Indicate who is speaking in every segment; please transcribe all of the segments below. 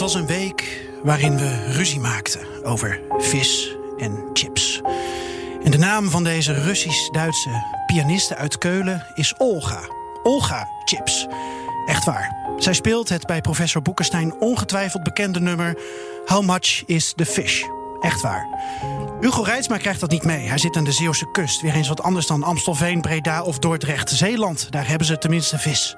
Speaker 1: Het was een week waarin we ruzie maakten over vis en chips. En de naam van deze Russisch-Duitse pianiste uit Keulen is Olga. Olga Chips. Echt waar. Zij speelt het bij professor Boekenstein ongetwijfeld bekende nummer How Much is the Fish? Echt waar. Hugo Reitsma krijgt dat niet mee. Hij zit aan de Zeeuwse kust. Weer eens wat anders dan Amstelveen, Breda of Dordrecht. Zeeland, daar hebben ze tenminste vis.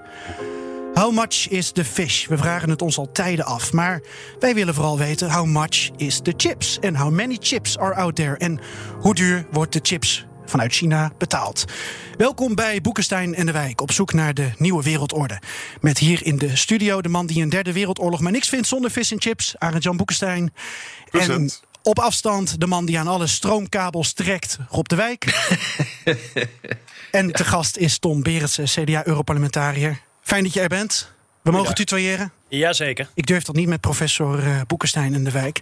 Speaker 1: How much is the fish? We vragen het ons al tijden af. Maar wij willen vooral weten how much is the chips? En how many chips are out there? En hoe duur wordt de chips vanuit China betaald? Welkom bij Boekenstein en de Wijk. Op zoek naar de nieuwe wereldorde. Met hier in de studio de man die een derde wereldoorlog maar niks vindt zonder vis en chips. Arend Jan Boekenstein. En op afstand de man die aan alle stroomkabels trekt, Rob de Wijk. en te gast is Tom Berendsen, CDA-europarlementariër. Fijn dat je er bent. We mogen tutoyeren.
Speaker 2: Jazeker.
Speaker 1: Ik durf dat niet met professor uh, Boekenstein in de wijk.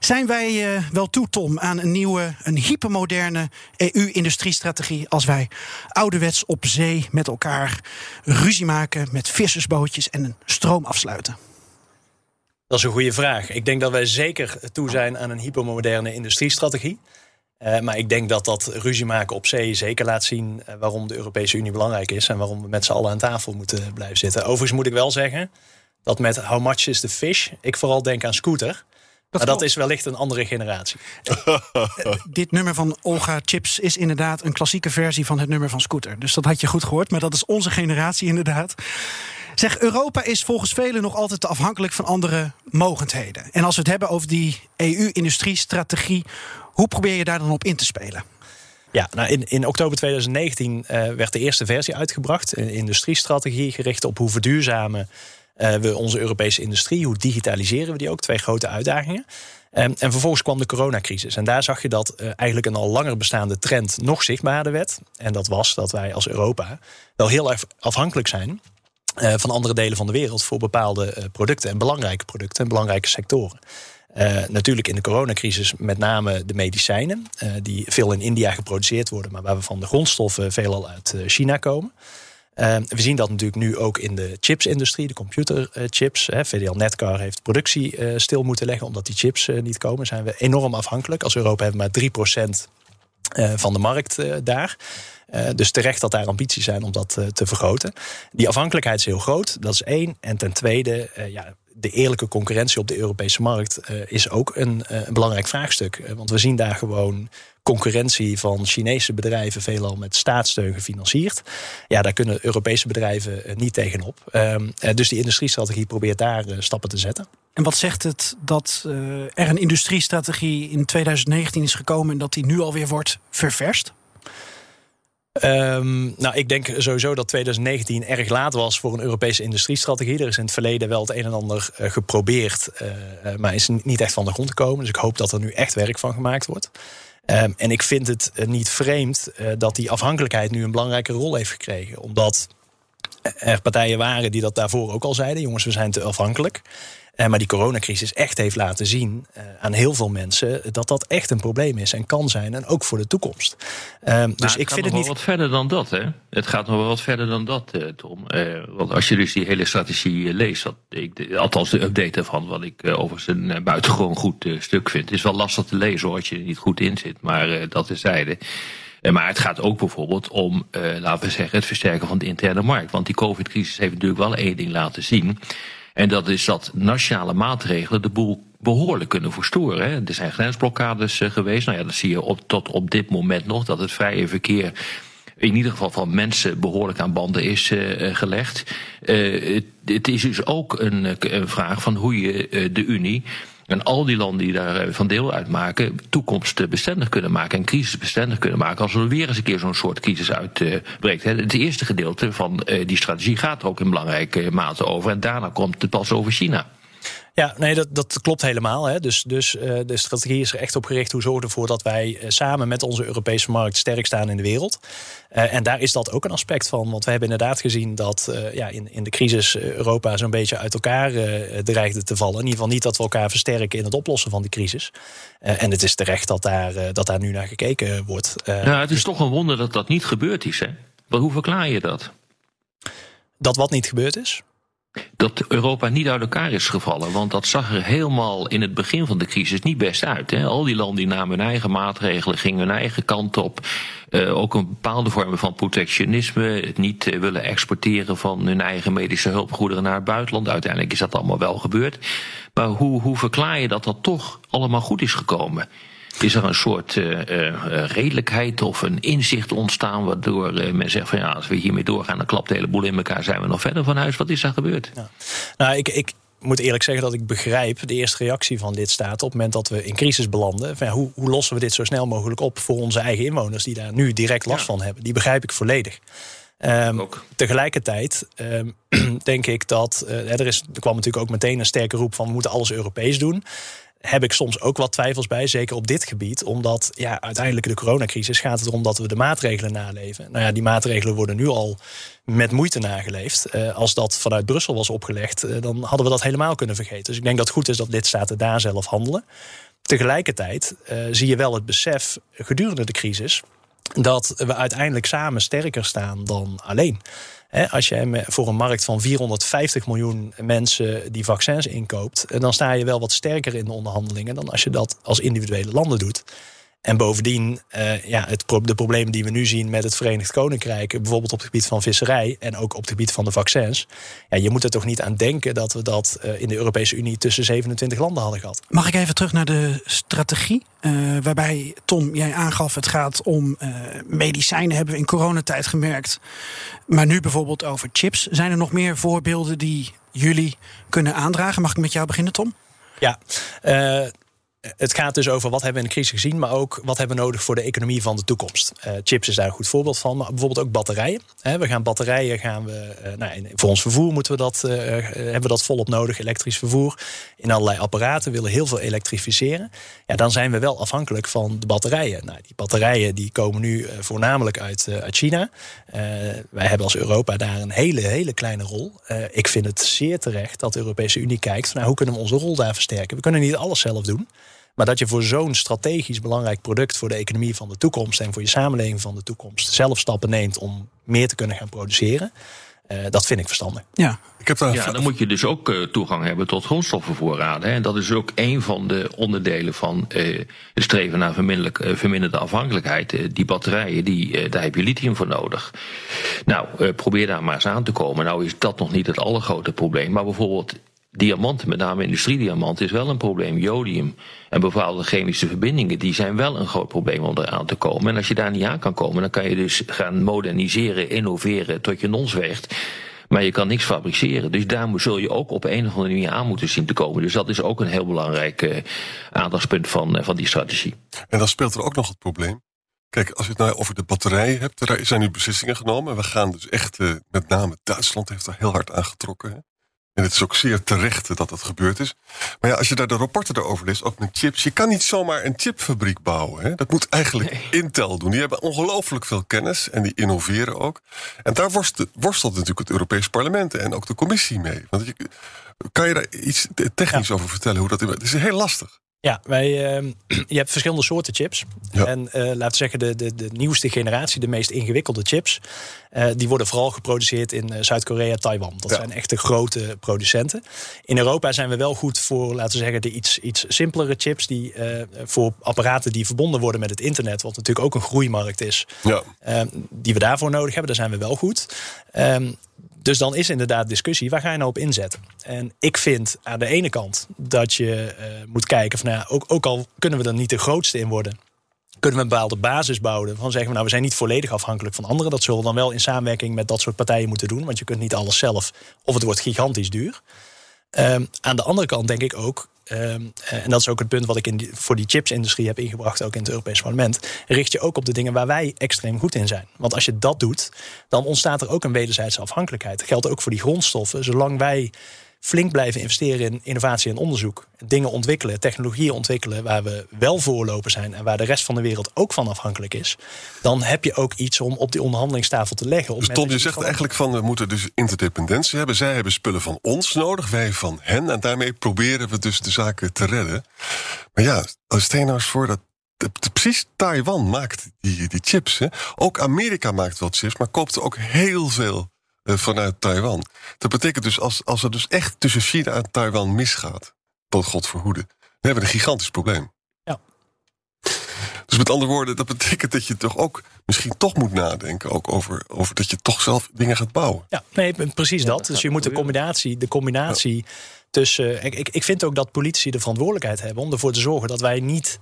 Speaker 1: Zijn wij uh, wel toe, Tom, aan een nieuwe, een hypermoderne EU-industriestrategie als wij ouderwets op zee met elkaar ruzie maken met vissersbootjes en een stroom afsluiten?
Speaker 2: Dat is een goede vraag. Ik denk dat wij zeker toe zijn aan een hypermoderne industriestrategie. Uh, maar ik denk dat dat ruzie maken op zee zeker laat zien uh, waarom de Europese Unie belangrijk is en waarom we met z'n allen aan tafel moeten blijven zitten. Overigens moet ik wel zeggen dat met How much is the fish ik vooral denk aan scooter. Dat maar dat is wellicht een andere generatie.
Speaker 1: Dit nummer van Olga Chips is inderdaad een klassieke versie van het nummer van Scooter. Dus dat had je goed gehoord, maar dat is onze generatie inderdaad. Zeg, Europa is volgens velen nog altijd te afhankelijk van andere mogendheden. En als we het hebben over die EU-industriestrategie, hoe probeer je daar dan op in te spelen?
Speaker 2: Ja, nou in, in oktober 2019 uh, werd de eerste versie uitgebracht. Een industriestrategie gericht op hoe verduurzamen uh, we onze Europese industrie, hoe digitaliseren we die ook. Twee grote uitdagingen. Um, en vervolgens kwam de coronacrisis. En daar zag je dat uh, eigenlijk een al langer bestaande trend nog zichtbaarder werd. En dat was dat wij als Europa wel heel erg afhankelijk zijn van andere delen van de wereld voor bepaalde producten en belangrijke producten en belangrijke sectoren. Uh, natuurlijk in de coronacrisis met name de medicijnen, uh, die veel in India geproduceerd worden, maar waarvan de grondstoffen veelal uit uh, China komen. we zien dat natuurlijk nu ook in de chipsindustrie, de computerchips. VDL Netcar heeft productie stil moeten leggen omdat die chips niet komen. Zijn we enorm afhankelijk. Als Europa hebben we maar 3% van de markt daar. Uh, dus terecht dat daar ambities zijn om dat uh, te vergroten. Die afhankelijkheid is heel groot, dat is één. En ten tweede, uh, ja, de eerlijke concurrentie op de Europese markt is ook een, een belangrijk vraagstuk. want we zien daar gewoon concurrentie van Chinese bedrijven veelal met staatssteun gefinancierd. Ja, daar kunnen Europese bedrijven niet tegenop. Um, dus die industriestrategie probeert daar stappen te zetten.
Speaker 1: En wat zegt het dat er een industriestrategie in 2019 is gekomen en dat die nu alweer wordt ververst?
Speaker 2: Um, nou, ik denk sowieso dat 2019 erg laat was voor een Europese industriestrategie. Er is in het verleden wel het een en ander uh, geprobeerd, uh, maar is niet echt van de grond gekomen. Dus ik hoop dat er nu echt werk van gemaakt wordt. Um, en ik vind het niet vreemd dat die afhankelijkheid nu een belangrijke rol heeft gekregen. Omdat er partijen waren die dat daarvoor ook al zeiden: jongens, we zijn te afhankelijk. Uh, maar die coronacrisis echt heeft laten zien uh, aan heel veel mensen dat dat echt een probleem is en kan zijn en ook voor de toekomst. Uh, dus ik vind het niet.
Speaker 3: wat verder dan dat, hè? Het gaat nog wel wat verder dan dat, Tom. want als je dus die hele strategie leest, dat ik, althans de update ervan, wat ik overigens een buitengewoon goed stuk vind, is wel lastig te lezen hoor, als je er niet goed in zit, maar dat is zijde. Maar het gaat ook bijvoorbeeld om, laten we zeggen, het versterken van de interne markt. Want die COVID-crisis heeft natuurlijk wel één ding laten zien. En dat is dat nationale maatregelen de boel behoorlijk kunnen verstoren. Hè. Er zijn grensblokkades uh, geweest. Nou ja, dat zie je op, tot op dit moment nog, dat het vrije verkeer in ieder geval van mensen behoorlijk aan banden is uh, gelegd. Uh, het, het, is dus ook een, vraag van hoe je de Unie En al die landen die daar eh, van deel uitmaken, toekomstbestendig kunnen maken en crisisbestendig kunnen maken als er weer eens een keer zo'n soort crisis uitbreekt. Het eerste gedeelte van die strategie gaat er ook in belangrijke mate over. En daarna komt het pas over China.
Speaker 2: Ja, nee, dat, dat klopt helemaal. Hè. Dus, dus uh, de strategie is er echt op gericht. Hoe zorgen we ervoor dat wij uh, samen met onze Europese markt sterk staan in de wereld? Uh, en daar is dat ook een aspect van. Want we hebben inderdaad gezien dat ja, in, in de crisis Europa zo'n beetje uit elkaar dreigde te vallen. In ieder geval niet dat we elkaar versterken in het oplossen van die crisis. en het is terecht dat daar, dat daar nu naar gekeken wordt.
Speaker 3: ja, het is toch een wonder dat dat niet gebeurd is. Hè? Maar hoe verklaar je dat?
Speaker 2: Dat wat niet gebeurd is?
Speaker 3: Dat Europa niet uit elkaar is gevallen. Want dat zag er helemaal in het begin van de crisis niet best uit. Hè. Al die landen die namen hun eigen maatregelen, gingen hun eigen kant op. Uh, ook een bepaalde vorm van protectionisme. Het niet uh, willen exporteren van hun eigen medische hulpgoederen naar het buitenland. Uiteindelijk is dat allemaal wel gebeurd. Maar hoe, hoe verklaar je dat dat toch allemaal goed is gekomen? Is er een soort uh, uh, redelijkheid of een inzicht ontstaan waardoor uh, men zegt van ja, als we hiermee doorgaan, dan klapt de hele boel in elkaar, zijn we nog verder van huis. Wat is daar gebeurd? Ja.
Speaker 2: Nou, ik, ik moet eerlijk zeggen dat ik begrijp de eerste reactie van dit staat op het moment dat we in crisis belanden. Van, ja, hoe, hoe, lossen we dit zo snel mogelijk op voor onze eigen inwoners die daar nu direct last van hebben? Die begrijp ik volledig. Um, tegelijkertijd um, denk ik dat er, is, er kwam natuurlijk ook meteen een sterke roep van we moeten alles Europees doen heb ik soms ook wat twijfels bij, zeker op dit gebied. Omdat ja, uiteindelijk de coronacrisis gaat het erom dat we de maatregelen naleven. Nou ja, die maatregelen worden nu al met moeite nageleefd. Uh, als dat vanuit Brussel was opgelegd, uh, dan hadden we dat helemaal kunnen vergeten. Dus ik denk dat het goed is dat lidstaten daar zelf handelen. Tegelijkertijd uh, zie je wel het besef gedurende de crisis dat we uiteindelijk samen sterker staan dan alleen als je voor een markt van 450 miljoen mensen die vaccins inkoopt, eh, dan sta je wel wat sterker in de onderhandelingen dan als je dat als individuele landen doet. En bovendien, uh, ja, het, de problemen die we nu zien met het Verenigd Koninkrijk, bijvoorbeeld op het gebied van visserij en ook op het gebied van de vaccins. Ja, je moet er toch niet aan denken dat we dat uh, in de Europese Unie tussen 27 landen hadden gehad.
Speaker 1: Mag ik even terug naar de strategie? Uh, waarbij, Tom, jij aangaf, het gaat om medicijnen, hebben we in coronatijd gemerkt. Maar nu bijvoorbeeld over chips. Zijn er nog meer voorbeelden die jullie kunnen aandragen? Mag ik met jou beginnen, Tom?
Speaker 2: Ja, het gaat dus over wat hebben we in de crisis gezien, maar ook wat hebben we nodig voor de economie van de toekomst. Uh, chips is daar een goed voorbeeld van, maar bijvoorbeeld ook batterijen. we gaan batterijen, gaan we, uh, nou, voor ons vervoer moeten we dat, uh, hebben we dat volop nodig, elektrisch vervoer. In allerlei apparaten willen heel veel elektrificeren. Ja, dan zijn we wel afhankelijk van de batterijen. Nou, die batterijen die komen nu voornamelijk uit, uit China. wij hebben als Europa daar een hele, hele kleine rol. ik vind het zeer terecht dat de Europese Unie kijkt, nou, hoe kunnen we onze rol daar versterken? We kunnen niet alles zelf doen. Maar dat je voor zo'n strategisch belangrijk product voor de economie van de toekomst en voor je samenleving van de toekomst zelf stappen neemt om meer te kunnen gaan produceren. Uh, dat vind ik verstandig.
Speaker 3: Ja, ik heb daar ja dan moet je dus ook uh, toegang hebben tot grondstoffenvoorraden. Hè. En dat is ook een van de onderdelen van uh, het streven naar verminderde afhankelijkheid. die batterijen, die, daar heb je lithium voor nodig. Nou, probeer daar maar eens aan te komen. Nou is dat nog niet het allergrote probleem. Maar bijvoorbeeld diamanten, met name industriediamanten, is wel een probleem. Jodium en bepaalde chemische verbindingen, die zijn wel een groot probleem om eraan te komen. En als je daar niet aan kan komen, dan kan je dus gaan moderniseren, innoveren tot je nons weegt. Maar je kan niks fabriceren. Dus daar zul je ook op een of andere manier aan moeten zien te komen. Dus dat is ook een heel belangrijk uh, aandachtspunt van, uh, van die strategie.
Speaker 4: En dan speelt er ook nog het probleem. Kijk, als je het nou over de batterijen hebt, er zijn nu beslissingen genomen. We gaan dus echt, uh, met name Duitsland heeft er heel hard aan getrokken. En het is ook zeer terecht dat dat gebeurd is. Maar ja, als je daar de rapporten erover leest, ook met chips. Je kan niet zomaar een chipfabriek bouwen. Hè? Dat moet eigenlijk Intel doen. Die hebben ongelooflijk veel kennis en die innoveren ook. En daar worstelt, worstelt natuurlijk het Europees Parlement en ook de commissie mee. Want je, kan je daar iets technisch over vertellen? Hoe dat, het is heel lastig.
Speaker 2: Ja, wij, uh, je hebt verschillende soorten chips. En uh, laten we zeggen, de, de, de nieuwste generatie, de meest ingewikkelde chips, uh, die worden vooral geproduceerd in eh, Zuid-Korea, Taiwan. Dat zijn echt de grote producenten. In Europa zijn we wel goed voor, laten we zeggen, de iets, iets simpelere chips, die voor apparaten die verbonden worden met het internet, wat natuurlijk ook een groeimarkt is, ja. Ehm, die we daarvoor nodig hebben. Daar zijn we wel goed. Um, dus dan is inderdaad discussie, waar ga je nou op inzetten? En ik vind aan de ene kant dat je uh, moet kijken van, nou, ook, ook al kunnen we er niet de grootste in worden, kunnen we een bepaalde basis bouwen. Van zeggen we, nou, we zijn niet volledig afhankelijk van anderen. Dat zullen we dan wel in samenwerking met dat soort partijen moeten doen. Want je kunt niet alles zelf, of het wordt gigantisch duur. Um, aan de andere kant denk ik ook, ehm, en dat is ook het punt wat ik in die, voor die chipsindustrie heb ingebracht, ook in het Europees Parlement, richt je ook op de dingen waar wij extreem goed in zijn. Want als je dat doet, dan ontstaat er ook een wederzijdse afhankelijkheid. Dat geldt ook voor die grondstoffen. Zolang wij flink blijven investeren in innovatie en onderzoek. Dingen ontwikkelen, technologieën ontwikkelen waar we wel voorlopen zijn en waar de rest van de wereld ook van afhankelijk is. Dan heb je ook iets om op die onderhandelingstafel te leggen.
Speaker 4: Dus Tom, je zegt eigenlijk van we moeten dus interdependentie hebben. Zij hebben spullen van ons nodig, wij van hen. En daarmee proberen we dus de zaken te redden. Maar ja, stel nou eens voor dat precies Taiwan maakt die, die chips. Hè. Ook Amerika maakt wel chips, maar koopt ook heel veel vanuit Taiwan. Dat betekent dus als, als er dus echt tussen China en Taiwan misgaat, tot God verhoede, dan hebben we een gigantisch probleem.
Speaker 2: Ja.
Speaker 4: Dus met andere woorden, dat betekent dat je toch ook misschien toch moet nadenken ook over, over dat je toch zelf dingen gaat bouwen.
Speaker 2: Ja, nee, precies dat. Dus je moet de combinatie, de combinatie tussen. Ik, ik, ik vind ook dat politici de verantwoordelijkheid hebben om ervoor te zorgen dat wij niet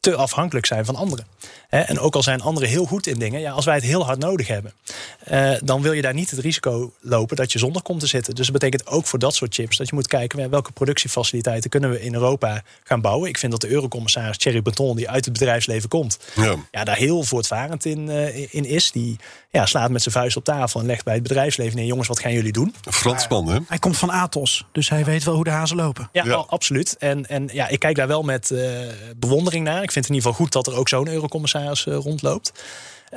Speaker 2: te afhankelijk zijn van anderen. En ook al zijn anderen heel goed in dingen, ja, als wij het heel hard nodig hebben, eh, dan wil je daar niet het risico lopen dat je zonder komt te zitten. Dus dat betekent ook voor dat soort chips dat je moet kijken welke productiefaciliteiten kunnen we in Europa gaan bouwen. Ik vind dat de eurocommissaris Thierry Breton, die uit het bedrijfsleven komt, ja. ja daar heel voortvarend in, uh, in is. Die ja, slaat met zijn vuist op tafel en legt bij het bedrijfsleven neer: jongens, wat gaan jullie doen?
Speaker 4: Fransman, hè?
Speaker 1: Hij komt van Atos, dus hij weet wel hoe de hazen lopen.
Speaker 2: Ja, ja. absoluut. En, en ja, ik kijk daar wel met uh, bewondering naar. Ik vind het in ieder geval goed dat er ook zo'n eurocommissaris uh, rondloopt.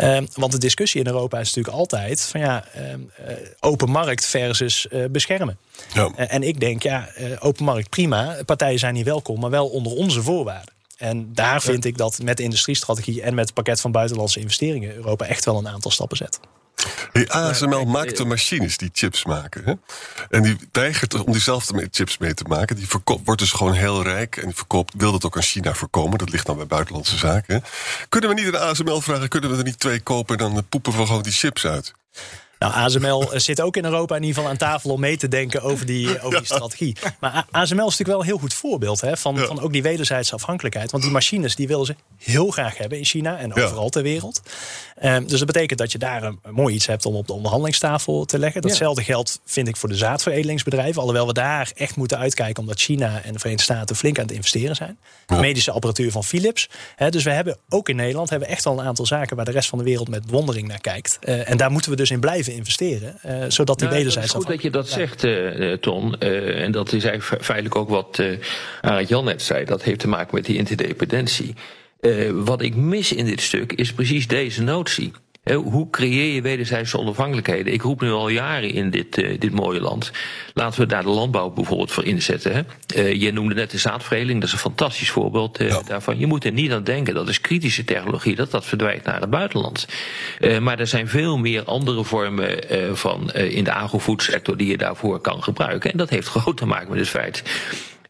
Speaker 2: Um, want de discussie in Europa is natuurlijk altijd van ja, um, uh, open markt versus uh, beschermen. Ja. Uh, en ik denk, ja, open markt prima. Partijen zijn hier welkom, maar wel onder onze voorwaarden. En daar vind ik dat met de industriestrategie en met het pakket van buitenlandse investeringen Europa echt wel een aantal stappen zet.
Speaker 4: Hey, ASML maakt de machines die chips maken. Hè? En die weigert om diezelfde chips mee te maken. Die wordt dus gewoon heel rijk en die verkoopt, wil dat ook aan China voorkomen. Dat ligt dan bij buitenlandse zaken. Hè? Kunnen we niet aan ASML vragen, kunnen we er niet twee kopen... en dan poepen we gewoon die chips uit?
Speaker 2: Nou, ASML zit ook in Europa in ieder geval aan tafel om mee te denken over die, over die strategie. Maar ASML is natuurlijk wel een heel goed voorbeeld hè, van, van ook die wederzijdse afhankelijkheid. Want die machines die willen ze heel graag hebben in China en overal ter wereld. Um, dus dat betekent dat je daar een, een, mooi iets hebt om op de onderhandelingstafel te leggen. Datzelfde geldt, vind ik, voor de zaadveredelingsbedrijven. Alhoewel we daar echt moeten uitkijken, omdat China en de Verenigde Staten flink aan het investeren zijn. Medische apparatuur van Philips. Dus we hebben ook in Nederland hebben echt al een aantal zaken waar de rest van de wereld met bewondering naar kijkt. Uh, en daar moeten we dus in blijven investeren, uh, zodat die
Speaker 3: nou,
Speaker 2: wederzijds.
Speaker 3: Het is goed dat je dat zegt, uh, Ton. en dat is eigenlijk feitelijk ook wat uh, Arend Jan net zei. Dat heeft te maken met die interdependentie. wat ik mis in dit stuk is precies deze notie. Hoe creëer je wederzijdse onafhankelijkheden? Ik roep nu al jaren in dit, uh, dit mooie land. Laten we daar de landbouw bijvoorbeeld voor inzetten. Hè? Uh, je noemde net de zaadveredeling, dat is een fantastisch voorbeeld uh, ja. daarvan. Je moet er niet aan denken, dat is kritische technologie, dat dat verdwijnt naar het buitenland. maar er zijn veel meer andere vormen van in de agrofoodsector die je daarvoor kan gebruiken. En dat heeft groot te maken met het feit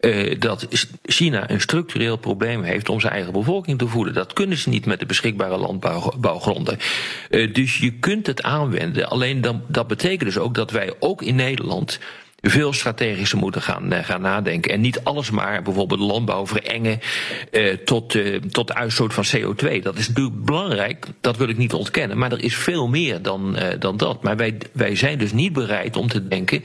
Speaker 3: uh, dat China een structureel probleem heeft om zijn eigen bevolking te voeden. Dat kunnen ze niet met de beschikbare landbouwgronden. Uh, dus je kunt het aanwenden. Alleen dan, dat betekent dus ook dat wij ook in Nederland veel strategischer moeten gaan, uh, gaan nadenken. En niet alles maar bijvoorbeeld landbouw verengen tot, uh, tot uitstoot van CO2. Dat is natuurlijk belangrijk, dat wil ik niet ontkennen. Maar er is veel meer dan, dan dat. Maar wij, wij zijn dus niet bereid om te denken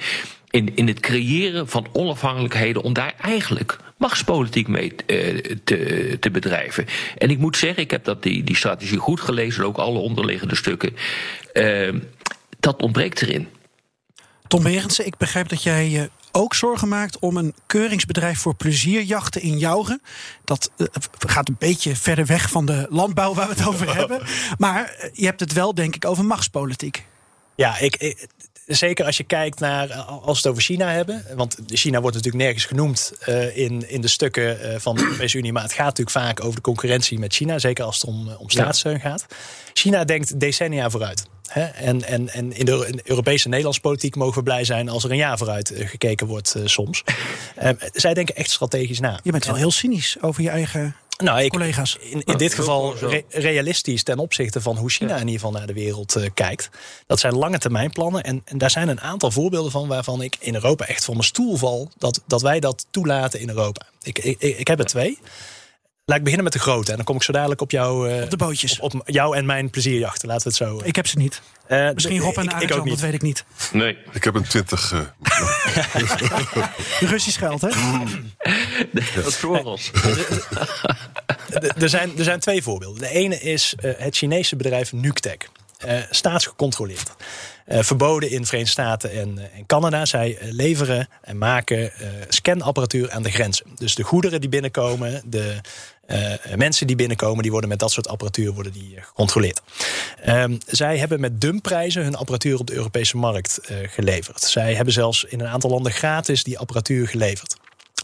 Speaker 3: in, in het creëren van onafhankelijkheden om daar eigenlijk machtspolitiek mee uh, te, te bedrijven. En ik moet zeggen, ik heb dat die, die strategie goed gelezen, ook alle onderliggende stukken. Uh, dat ontbreekt erin.
Speaker 1: Tom Berendsen, ik begrijp dat jij je ook zorgen maakt om een keuringsbedrijf voor plezierjachten in Jouren. Dat uh, gaat een beetje verder weg van de landbouw waar we het over hebben. Maar je hebt het wel, denk ik, over machtspolitiek.
Speaker 2: Ja, ik, ik zeker als je kijkt naar, als we het over China hebben. Want China wordt natuurlijk nergens genoemd uh, in, in de stukken uh, van de Europese Unie. Maar het gaat natuurlijk vaak over de concurrentie met China. Zeker als het om, om staatssteun gaat. China denkt decennia vooruit. Hè? En, en, en in de, in Europese en Nederlandse politiek mogen we blij zijn als er een jaar vooruit gekeken wordt soms. zij denken echt strategisch na.
Speaker 1: Je bent wel heel cynisch over je eigen
Speaker 2: nou, ik,
Speaker 1: collega's.
Speaker 2: In, in dit geval re realistisch ten opzichte van hoe China in ieder geval naar de wereld uh, kijkt. Dat zijn lange termijn plannen. En, en, daar zijn een aantal voorbeelden van waarvan ik in Europa echt van mijn stoel val. Dat, dat wij dat toelaten in Europa. Ik, ik, ik heb er twee. Laat ik beginnen met de grote. En dan kom ik zo dadelijk op jou.
Speaker 1: Op de bootjes.
Speaker 2: Op, op jou en mijn plezierjachten, laten we het zo.
Speaker 1: Ik heb ze niet.
Speaker 2: Uh,
Speaker 1: Misschien Rob en
Speaker 2: ik, ik ook
Speaker 1: dat
Speaker 2: niet.
Speaker 1: weet ik niet.
Speaker 3: Nee.
Speaker 4: Ik heb een 20. Uh,
Speaker 1: Russisch geld, hè?
Speaker 3: Dat is voor ons.
Speaker 2: er, zijn, er zijn twee voorbeelden. De ene is uh, het Chinese bedrijf Nuctec. Uh, staatsgecontroleerd. Uh, verboden in de Verenigde Staten en, en Canada. Zij leveren en maken scanapparatuur aan de grenzen. Dus de goederen die binnenkomen, de mensen die binnenkomen, die worden met dat soort apparatuur worden die, gecontroleerd. Um, zij hebben met dumpprijzen hun apparatuur op de Europese markt geleverd. Zij hebben zelfs in een aantal landen gratis die apparatuur geleverd.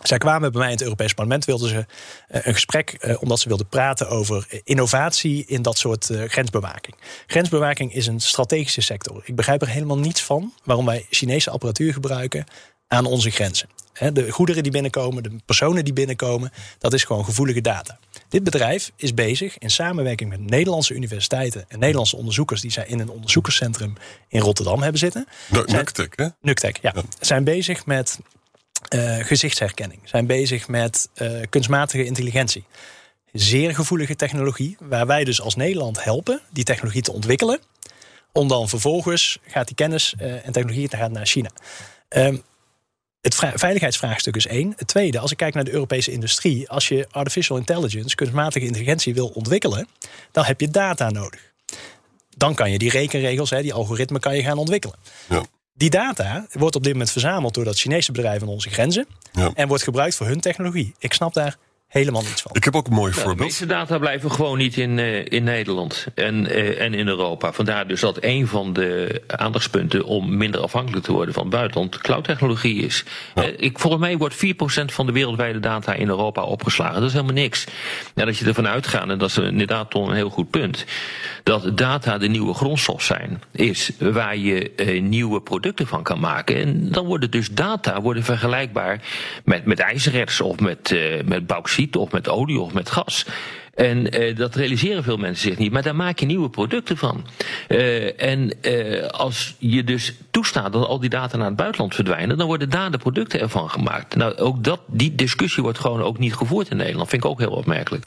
Speaker 2: Zij kwamen bij mij in het Europees Parlement, wilden ze een gesprek, omdat ze wilden praten over innovatie in dat soort grensbewaking. Grensbewaking is een strategische sector. Ik begrijp er helemaal niets van waarom wij Chinese apparatuur gebruiken aan onze grenzen. De goederen die binnenkomen, de personen die binnenkomen, dat is gewoon gevoelige data. Dit bedrijf is bezig in samenwerking met Nederlandse universiteiten en Nederlandse onderzoekers die zij in een onderzoekerscentrum in Rotterdam hebben zitten.
Speaker 4: Nuctec, hè?
Speaker 2: Nuctec, ja. ja. Zijn bezig met uh, gezichtsherkenning, zijn bezig met uh, kunstmatige intelligentie. Zeer gevoelige technologie, waar wij dus als Nederland helpen die technologie te ontwikkelen. Om dan vervolgens gaat die kennis uh, en technologie te gaan naar China. Um, het veiligheidsvraagstuk is één. Het tweede, als ik kijk naar de Europese industrie, als je artificial intelligence, kunstmatige intelligentie wil ontwikkelen, dan heb je data nodig. Dan kan je die rekenregels, die algoritmen, kan je gaan ontwikkelen.
Speaker 4: Ja.
Speaker 2: Die data wordt op dit moment verzameld door dat Chinese bedrijf aan onze grenzen.
Speaker 4: Ja.
Speaker 2: En wordt gebruikt voor hun technologie. Ik snap daar helemaal niets van.
Speaker 4: Ik heb ook een mooi
Speaker 3: de
Speaker 4: voorbeeld.
Speaker 3: meeste data blijven gewoon niet in, uh, in Nederland en, uh, en in Europa. Vandaar dus dat een van de aandachtspunten om minder afhankelijk te worden van het buitenland cloudtechnologie is.
Speaker 4: Ja.
Speaker 3: Uh, ik, volgens mij wordt 4% van de wereldwijde data in Europa opgeslagen. Dat is helemaal niks. Ja, dat je ervan uitgaat, en dat is inderdaad toch een heel goed punt, dat data de nieuwe grondstof zijn, is waar je nieuwe producten van kan maken. En dan worden dus data worden vergelijkbaar met, met ijzererts of met, met bauxiet of met olie of met gas. En uh, dat realiseren veel mensen zich niet. Maar daar maak je nieuwe producten van. Uh, en uh, als je dus toestaat dat al die data naar het buitenland verdwijnen, dan worden daar de producten ervan gemaakt. Nou, ook dat, die discussie wordt gewoon ook niet gevoerd in Nederland. Vind ik ook heel opmerkelijk.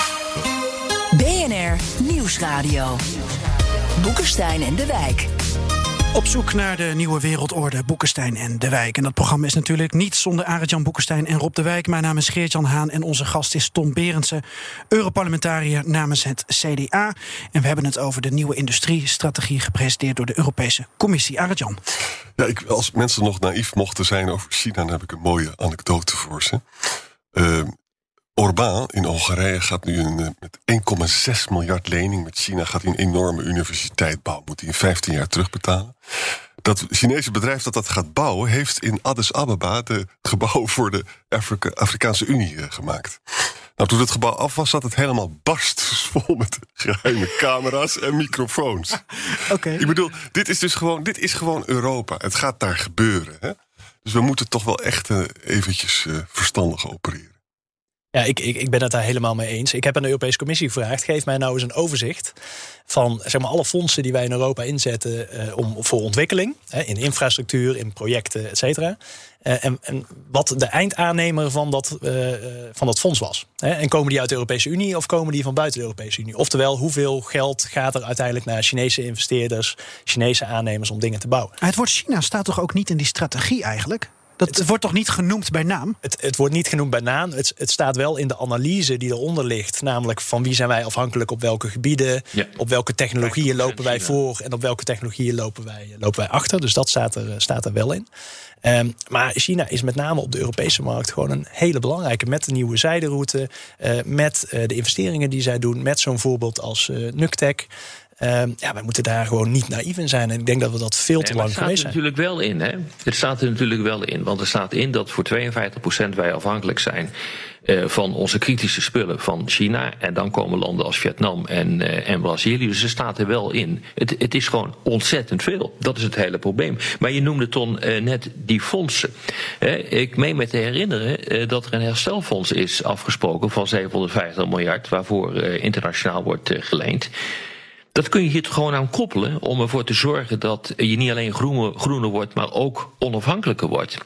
Speaker 5: BNR Nieuwsradio. Boekenstein en de Wijk.
Speaker 1: Op zoek naar de nieuwe wereldorde Boekenstein en De Wijk. En dat programma is natuurlijk niet zonder Arend-Jan en Rob De Wijk. Mijn naam is Geert-Jan Haan en onze gast is Tom Berendsen, Europarlementariër namens het CDA. En we hebben het over de nieuwe industriestrategie gepresenteerd door de Europese Commissie. Arend-Jan.
Speaker 4: Ja, als mensen nog naïef mochten zijn over China, dan heb ik een mooie anekdote voor ze. Uh, Orbán in Hongarije gaat nu een, met 1,6 miljard lening met China gaat hij een enorme universiteit bouwen. Moet hij in 15 jaar terugbetalen. Dat Chinese bedrijf dat dat gaat bouwen, heeft in Addis Ababa de gebouw voor de Afrika, Afrikaanse Unie uh, gemaakt. Nou, toen het gebouw af was, zat het helemaal barstvol met geheime camera's en microfoons.
Speaker 1: Oké. Okay.
Speaker 4: Ik bedoel, dit is dus gewoon, dit is gewoon Europa. Het gaat daar gebeuren. Hè? Dus we moeten toch wel echt uh, eventjes uh, verstandig opereren.
Speaker 2: Ja, ik, ik, ik ben het daar helemaal mee eens. Ik heb aan de Europese Commissie gevraagd: geef mij nou eens een overzicht van zeg maar, alle fondsen die wij in Europa inzetten uh, om, voor ontwikkeling. Hè, in infrastructuur, in projecten, et cetera. Uh, en, en, wat de eindaannemer van dat, uh, van dat fonds was. Hè, en komen die uit de Europese Unie of komen die van buiten de Europese Unie? Oftewel, hoeveel geld gaat er uiteindelijk naar Chinese investeerders, Chinese aannemers om dingen te bouwen?
Speaker 1: Het woord China staat toch ook niet in die strategie eigenlijk? Dat het, wordt toch niet genoemd bij naam?
Speaker 2: Het, het wordt niet genoemd bij naam. Het, het, staat wel in de analyse die eronder ligt. Namelijk van wie zijn wij afhankelijk op welke gebieden.
Speaker 3: Ja.
Speaker 2: Op welke technologieën lopen wij voor. En op welke technologieën lopen wij, lopen wij achter. Dus dat staat er, staat er wel in. Um, maar China is met name op de Europese markt gewoon een hele belangrijke. Met de nieuwe zijderoute. Uh, met uh, de investeringen die zij doen. Met zo'n voorbeeld als uh, Nuctec. Um, ja, wij moeten daar gewoon niet naïef in zijn. En ik denk dat we dat veel te
Speaker 3: Nee,
Speaker 2: lang geweest
Speaker 3: het
Speaker 2: zijn.
Speaker 3: staat er natuurlijk wel in, hè? Het staat er natuurlijk wel in. Want er staat in dat voor 52% wij afhankelijk zijn uh, van onze kritische spullen van China. En dan komen landen als Vietnam en, uh, en Brazilië. Dus er staat er wel in. Het, het is gewoon ontzettend veel. Dat is het hele probleem. Maar je noemde Ton uh, net die fondsen. ik meen me te herinneren dat er een herstelfonds is afgesproken van 750 miljard. Waarvoor internationaal wordt geleend. Dat kun je hier gewoon aan koppelen om ervoor te zorgen dat je niet alleen groener, wordt, maar ook onafhankelijker wordt.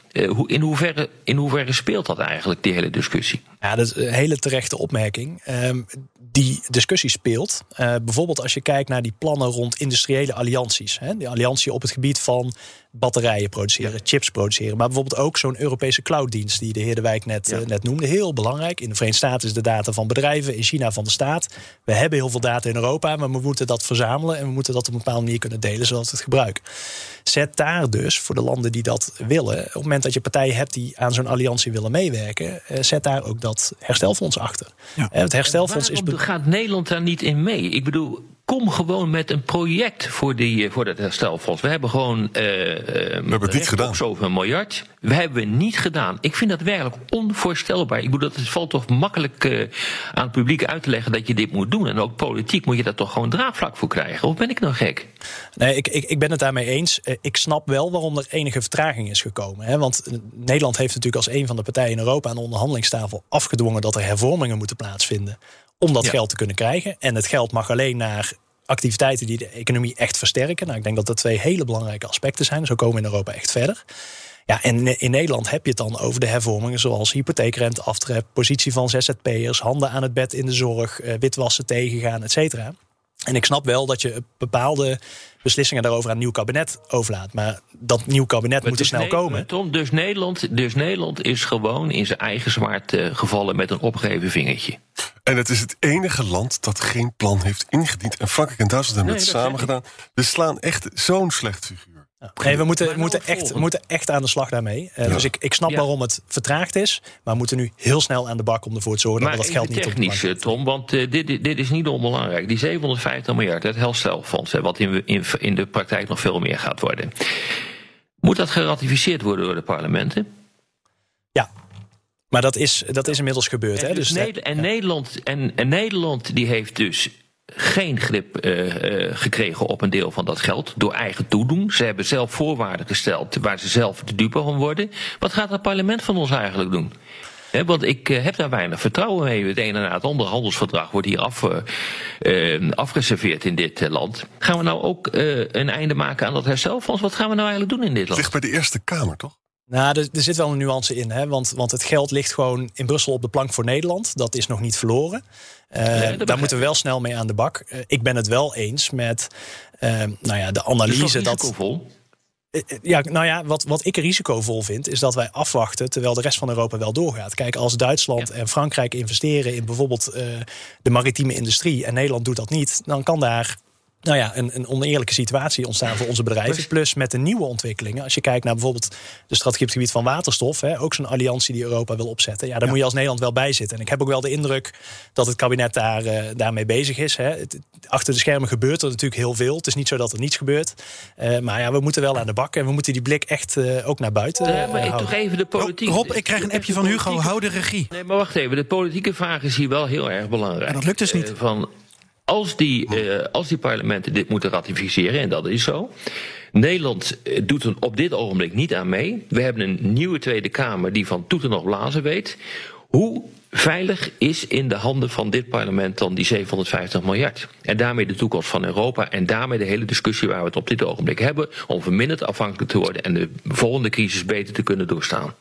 Speaker 3: in, hoeverre, in hoeverre speelt dat eigenlijk, die hele discussie?
Speaker 2: Ja, dat is een hele terechte opmerking. Ehm, die discussie speelt. Uh, bijvoorbeeld als je kijkt naar die plannen rond industriële allianties. Hè, die alliantie op het gebied van batterijen produceren, chips produceren. Maar bijvoorbeeld ook zo'n Europese clouddienst die de heer De Wijk net, eh, net noemde. Heel belangrijk. In de Verenigde Staten is de data van bedrijven, in China van de staat. We hebben heel veel data in Europa, maar we moeten dat verzamelen en we moeten dat op een bepaalde manier kunnen delen zoals we het gebruiken. Zet daar dus voor de landen die dat willen, op het moment dat je partijen hebt die aan zo'n alliantie willen meewerken, eh, zet daar ook dat herstelfonds achter. Ja. Het herstelfonds is.
Speaker 3: Gaat Nederland daar niet in mee? Ik bedoel, kom gewoon met een project voor, die, voor dat herstelfonds. We hebben gewoon. Uh,
Speaker 4: we hebben het niet gedaan.
Speaker 3: Zoveel miljard. We hebben niet gedaan. Ik vind dat werkelijk onvoorstelbaar. Ik bedoel, het valt toch makkelijk uh, aan het publiek uit te leggen dat je dit moet doen. En ook politiek moet je daar toch gewoon draagvlak voor krijgen. Of ben ik nou gek?
Speaker 2: Nee, ik, ik, ik ben het daarmee eens. Ik snap wel waarom er enige vertraging is gekomen. Hè? Want Nederland heeft natuurlijk als een van de partijen in Europa aan de onderhandelingstafel afgedwongen dat er hervormingen moeten plaatsvinden om dat geld te kunnen krijgen. En het geld mag alleen naar activiteiten die de economie echt versterken. Nou, ik denk dat dat twee hele belangrijke aspecten zijn. Zo komen we in Europa echt verder. Ja, en in Nederland heb je het dan over de hervormingen zoals hypotheekrenteaftrek, positie van ZZP'ers, handen aan het bed in de zorg, eh, witwassen tegengaan, et cetera. En ik snap wel dat je bepaalde beslissingen daarover aan een nieuw kabinet overlaat. Maar dat nieuw kabinet moet er snel komen.
Speaker 3: Tom, dus Nederland, dus Nederland is gewoon in zijn eigen zwaard uh, gevallen met een opgeheven vingertje.
Speaker 4: En het is het enige land dat geen plan heeft ingediend. En Frankrijk en Duitsland hebben het samen gedaan. We slaan echt zo'n slecht figuur.
Speaker 2: Nee, we moeten, moeten, echt, moeten echt aan de slag daarmee. Uh, Dus ik, ik snap waarom het vertraagd is. Maar we moeten nu heel snel aan de bak om ervoor te zorgen maar dat dat geld niet
Speaker 3: technisch, op Tom, want uh, dit, dit is niet onbelangrijk. Die 750 miljard, het herstelfonds, wat in, in, in de praktijk nog veel meer gaat worden. Moet dat geratificeerd worden door de parlementen?
Speaker 2: Ja, maar dat is, dat is inmiddels gebeurd.
Speaker 3: En,
Speaker 2: hè?
Speaker 3: Dus, dus en, Nederland, en, en Nederland die heeft dus geen grip uh, uh, gekregen op een deel van dat geld door eigen toedoen. Ze hebben zelf voorwaarden gesteld waar ze zelf de dupe van worden. Wat gaat het parlement van ons eigenlijk doen? He, want ik uh, heb daar weinig vertrouwen mee. Het ene na het andere handelsverdrag wordt hier af, afgeserveerd in dit land. Gaan we nou ook een einde maken aan dat herstelfonds? Wat gaan we nou eigenlijk doen in dit land?
Speaker 4: Het ligt bij de Eerste Kamer, toch?
Speaker 2: Nou, er, er, zit wel een nuance in, hè? Want, want het geld ligt gewoon in Brussel op de plank voor Nederland. Dat is nog niet verloren. Uh, daar moeten we wel snel mee aan de bak. Uh, ik ben het wel eens met uh, nou ja, de analyse
Speaker 3: is dat.
Speaker 2: Ja, nou ja, wat, wat ik risicovol vind, is dat wij afwachten terwijl de rest van Europa wel doorgaat. Kijk, als Duitsland ja. en Frankrijk investeren in bijvoorbeeld de maritieme industrie en Nederland doet dat niet, dan kan daar nou ja, een, een oneerlijke situatie ontstaan voor onze bedrijven. Plus met de nieuwe ontwikkelingen. Als je kijkt naar bijvoorbeeld de strategie op het gebied van waterstof. Hè, ook zo'n alliantie die Europa wil opzetten. Ja, daar moet je als Nederland wel bij zitten. En ik heb ook wel de indruk dat het kabinet daar, uh, daarmee bezig is. Hè. Het, achter de schermen gebeurt er natuurlijk heel veel. Het is niet zo dat er niets gebeurt. Uh, maar ja, we moeten wel aan de bak. En we moeten die blik echt uh, ook naar buiten
Speaker 3: uh, maar ik toch even de politiek.
Speaker 1: Rob, ik krijg een appje van Hugo. Hou de regie.
Speaker 3: Nee, maar wacht even. De politieke vraag is hier wel heel erg belangrijk.
Speaker 1: En dat lukt dus niet.
Speaker 3: van, als die, uh, als die parlementen dit moeten ratificeren, en dat is zo. Nederland doet er op dit ogenblik niet aan mee. We hebben een nieuwe Tweede Kamer die van toeten nog blazen weet. Hoe veilig is in de handen van dit parlement dan die 750 miljard? En daarmee de toekomst van Europa en daarmee de hele discussie waar we het op dit ogenblik hebben om verminderd afhankelijk te worden en de volgende crisis beter te kunnen doorstaan.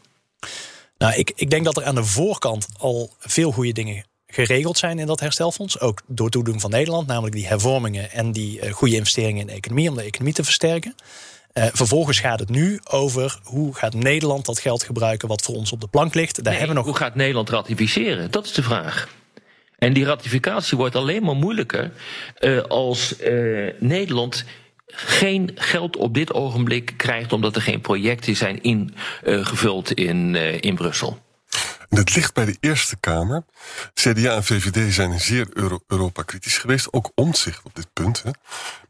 Speaker 2: Nou, ik, ik denk dat er aan de voorkant al veel goede dingen geregeld zijn in dat herstelfonds. Ook door toedoen van Nederland, namelijk die hervormingen en die uh, goede investeringen in de economie om de economie te versterken. Uh, vervolgens gaat het nu over hoe gaat Nederland dat geld gebruiken wat voor ons op de plank ligt.
Speaker 3: Daar nee, hebben we nog... Hoe gaat Nederland ratificeren? Dat is de vraag. En die ratificatie wordt alleen maar moeilijker uh, als Nederland geen geld op dit ogenblik krijgt omdat er geen projecten zijn ingevuld in, in Brussel.
Speaker 4: En het ligt bij de Eerste Kamer. CDA en VVD zijn zeer Euro Europa-kritisch geweest. Ook omzicht op dit punt. Hè.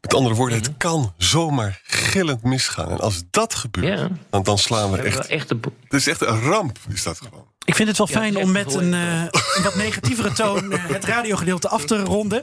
Speaker 4: Met andere woorden, het kan zomaar gillend misgaan. En als dat gebeurt, ja. dan, dan, slaan we echt... Het is echt een ramp, is dat gewoon.
Speaker 1: Ik vind het wel
Speaker 3: Ja,
Speaker 1: fijn om met een, eh, een wat negatievere toon eh, het radiogedeelte af te ronden.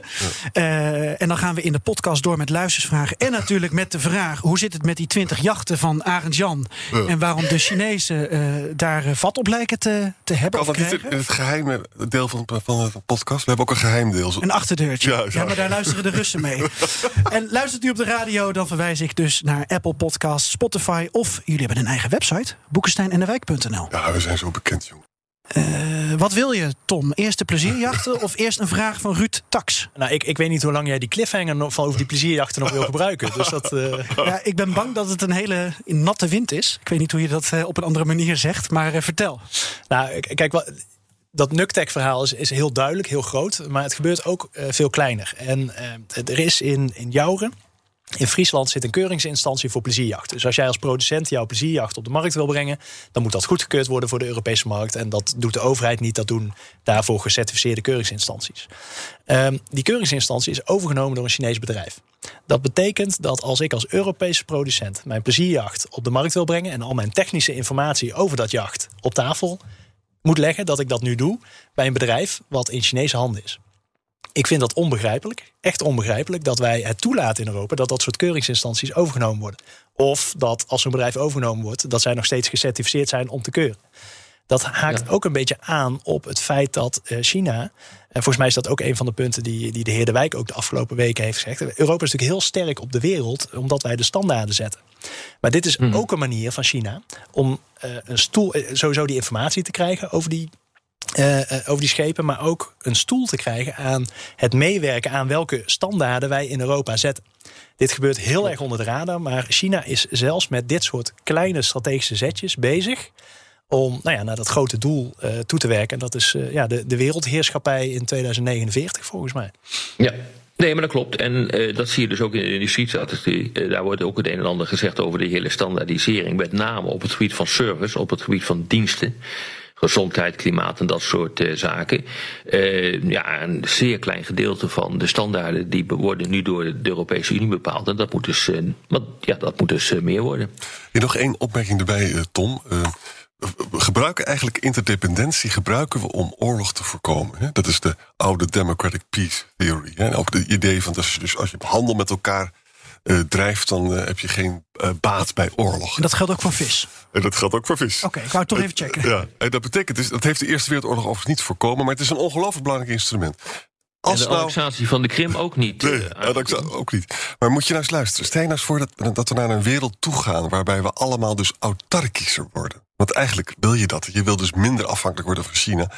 Speaker 1: Eh, en dan gaan we in de podcast door met luistersvragen. En natuurlijk met de vraag: hoe zit het met die 20 jachten van Arend Jan? En waarom de Chinezen daar vat op lijken te, te hebben
Speaker 4: Kan dat niet het geheime deel van, van de podcast? We hebben ook een geheim deel.
Speaker 1: Een achterdeurtje.
Speaker 4: Ja.
Speaker 1: maar daar luisteren de Russen mee. en luistert u op de radio, dan verwijs ik dus naar Apple Podcasts, Spotify of jullie hebben een eigen website, boekensteinendewijk.nl.
Speaker 4: Ja, we zijn zo bekend, jongen.
Speaker 1: Eh, wat wil je, Tom? Eerst de plezierjachten of eerst een vraag van Ruud Tax?
Speaker 2: Nou, ik, ik weet niet hoe lang jij die cliffhanger van over die plezierjachten nog wil gebruiken. Dus dat, eh,
Speaker 1: Ja, ik ben bang dat het een hele natte wind is. Ik weet niet hoe je dat eh, op een andere manier zegt, maar vertel.
Speaker 2: Nou, kijk, wat, dat Nuctec-verhaal is, is heel duidelijk, heel groot. Maar het gebeurt ook veel kleiner. En er is in, in Jouren, in Friesland, zit een keuringsinstantie voor plezierjachten. Dus als jij als producent jouw plezierjacht op de markt wil brengen... dan moet dat goedgekeurd worden voor de Europese markt. En dat doet de overheid niet. Dat doen daarvoor gecertificeerde keuringsinstanties. Ehm, die keuringsinstantie is overgenomen door een Chinees bedrijf. Dat betekent dat als ik als Europese producent mijn plezierjacht op de markt wil brengen... en al mijn technische informatie over dat jacht op tafel moet leggen dat ik dat nu doe bij een bedrijf wat in Chinese handen is. Ik vind dat onbegrijpelijk, echt onbegrijpelijk, dat wij het toelaten in Europa dat dat soort keuringsinstanties overgenomen worden. Of dat als zo'n bedrijf overgenomen wordt, dat zij nog steeds gecertificeerd zijn om te keuren. Dat haakt ook een beetje aan op het feit dat eh, China, en volgens mij is dat ook een van de punten die, die de heer De Wijk ook de afgelopen weken heeft gezegd. Europa is natuurlijk heel sterk op de wereld omdat wij de standaarden zetten. Maar dit is ook een manier van China om eh, een stoel, eh, sowieso die informatie te krijgen over die, eh, eh, over die schepen, maar ook een stoel te krijgen aan het meewerken aan welke standaarden wij in Europa zetten. Dit gebeurt heel erg onder de radar, maar China is zelfs met dit soort kleine strategische zetjes bezig om nou ja, naar dat grote doel eh, toe te werken. En dat is ja, de, de wereldheerschappij in 2049 volgens mij.
Speaker 3: Ja. Nee, maar dat klopt. En dat zie je dus ook in de industriestrategie. Daar wordt ook het een en ander gezegd over de hele standaardisering. Met name op het gebied van service, op het gebied van diensten. Gezondheid, klimaat en dat soort eh, zaken. Eh, ja, een zeer klein gedeelte van de standaarden die worden nu door de Europese Unie bepaald. En dat moet dus, eh, ja, dat moet dus meer worden.
Speaker 4: Hier nog één opmerking erbij, Tom. Gebruiken eigenlijk interdependentie gebruiken we om oorlog te voorkomen. Hè? Dat is de oude democratic peace theory. Hè? En ook het idee van dat je dus als je handel met elkaar eh, drijft, dan eh, heb je geen eh, baat bij oorlog.
Speaker 1: En dat geldt ook voor vis.
Speaker 4: En dat geldt ook voor vis.
Speaker 1: Oké, ik wou het toch even checken.
Speaker 4: Ja, en dat betekent dus, dat heeft de Eerste Wereldoorlog overigens niet voorkomen, maar het is een ongelooflijk belangrijk instrument.
Speaker 3: En de
Speaker 4: nou,
Speaker 3: annexatie van de Krim ook niet.
Speaker 4: Nee, ja, dat zou- ook niet. Maar moet je nou eens luisteren. Stel je nou eens voor dat, dat we naar een wereld toe gaan... waarbij we allemaal dus autarkischer worden. Want eigenlijk wil je dat. Je wil dus minder afhankelijk worden van China.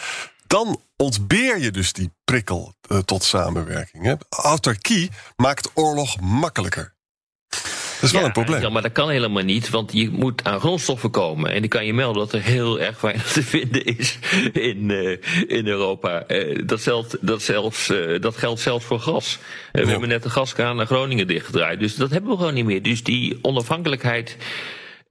Speaker 4: Dan ontbeer je dus die prikkel eh, tot samenwerking. Hè? Autarkie maakt oorlog makkelijker. Dat is wel een probleem.
Speaker 3: Ja, maar dat kan helemaal niet, want je moet aan grondstoffen komen. En ik kan je melden dat er heel erg weinig te vinden is in, eh, in Europa. Eh, dat, zelfs, dat, zelfs, dat geldt zelfs voor gas. We hebben net de gaskraan naar Groningen dichtgedraaid. Dus dat hebben we gewoon niet meer. Dus die onafhankelijkheid.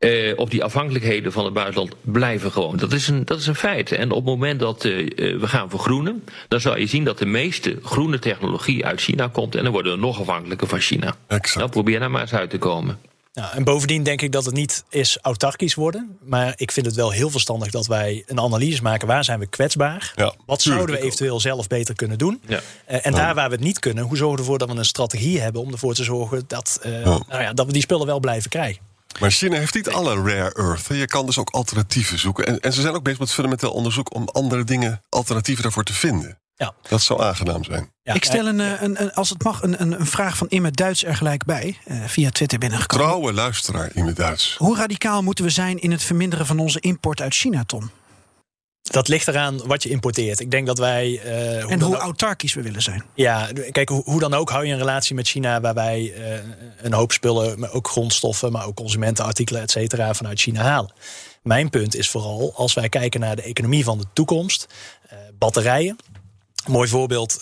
Speaker 3: Eh, of die afhankelijkheden van het buitenland blijven gewoon. Dat is een, dat is een feit. En op het moment dat eh, eh, we gaan vergroenen, dan zal je zien dat de meeste groene technologie uit China komt. En dan worden we nog afhankelijker van China.
Speaker 4: Exact.
Speaker 3: Nou, probeer daar maar eens uit te komen.
Speaker 2: Nou, en bovendien denk ik dat het niet is autarkisch worden. Maar ik vind het wel heel verstandig dat wij een analyse maken. Waar zijn we kwetsbaar?
Speaker 4: Ja,
Speaker 2: Wat zouden we
Speaker 4: ook.
Speaker 2: eventueel zelf beter kunnen doen?
Speaker 3: Ja.
Speaker 2: Eh, en daar waar we het niet kunnen, hoe zorgen we ervoor dat we een strategie hebben... om ervoor te zorgen dat, eh, Nou ja, dat we die spullen wel blijven krijgen?
Speaker 4: Maar China heeft niet alle rare earth. Je kan dus ook alternatieven zoeken. En, en ze zijn ook bezig met fundamenteel onderzoek... om andere dingen, alternatieven daarvoor te vinden.
Speaker 2: Ja.
Speaker 4: Dat zou aangenaam zijn.
Speaker 2: Ja,
Speaker 1: ik stel een, eh, een, een, als het mag, een, een, een vraag van Imme Duits er gelijk bij. eh, via Twitter binnengekomen.
Speaker 4: Trouwe luisteraar in het Duits.
Speaker 1: Hoe radicaal moeten we zijn in het verminderen van onze import uit China, Tom?
Speaker 2: Dat ligt eraan wat je importeert. Ik denk dat wij. eh,
Speaker 1: En
Speaker 2: dan
Speaker 1: hoe
Speaker 2: ook-
Speaker 1: autarkisch we willen zijn.
Speaker 2: Ja, kijk, hoe, hoe dan ook hou je een relatie met China waarbij eh, een hoop spullen, maar ook grondstoffen, maar ook consumentenartikelen, et cetera, vanuit China halen. Mijn punt is vooral, als wij kijken naar de economie van de toekomst, eh, batterijen. Een mooi voorbeeld,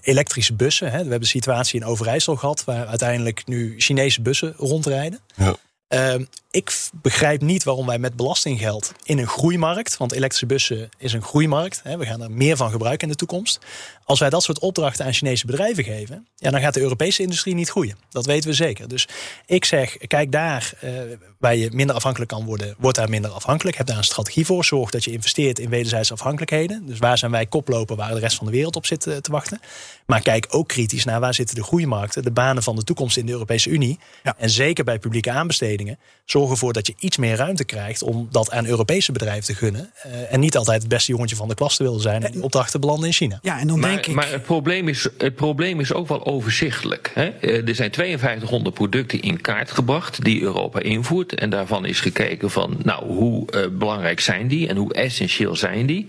Speaker 2: elektrische bussen. Hè. We hebben een situatie in Overijssel gehad, waar uiteindelijk nu Chinese bussen rondrijden.
Speaker 4: Ja.
Speaker 2: Ehm, ik begrijp niet waarom wij met belastinggeld in een groeimarkt, want elektrische bussen is een groeimarkt, hè, we gaan er meer van gebruiken in de toekomst. Als wij dat soort opdrachten aan Chinese bedrijven geven, ja, dan gaat de Europese industrie niet groeien. Dat weten we zeker. Dus ik zeg, kijk daar eh, waar je minder afhankelijk kan worden, wordt daar minder afhankelijk. Heb daar een strategie voor. Zorg dat je investeert in wederzijdse afhankelijkheden. Dus waar zijn wij koploper waar de rest van de wereld op zit te wachten. Maar kijk ook kritisch naar waar zitten de groeimarkten, de banen van de toekomst in de Europese Unie.
Speaker 1: Ja.
Speaker 2: En zeker bij publieke aanbestedingen. Zorg ervoor dat je iets meer ruimte krijgt om dat aan Europese bedrijven te gunnen. Eh, en niet altijd het beste jongetje van de klas te willen zijn en die opdrachten belanden in China.
Speaker 1: Ja, en dan denk
Speaker 3: Maar,
Speaker 1: ik...
Speaker 3: maar het, probleem is, het probleem is ook wel overzichtelijk. Hè? Eh, Er zijn 5200 producten in kaart gebracht die Europa invoert. En daarvan is gekeken van, nou, hoe eh, belangrijk zijn die en hoe essentieel zijn die.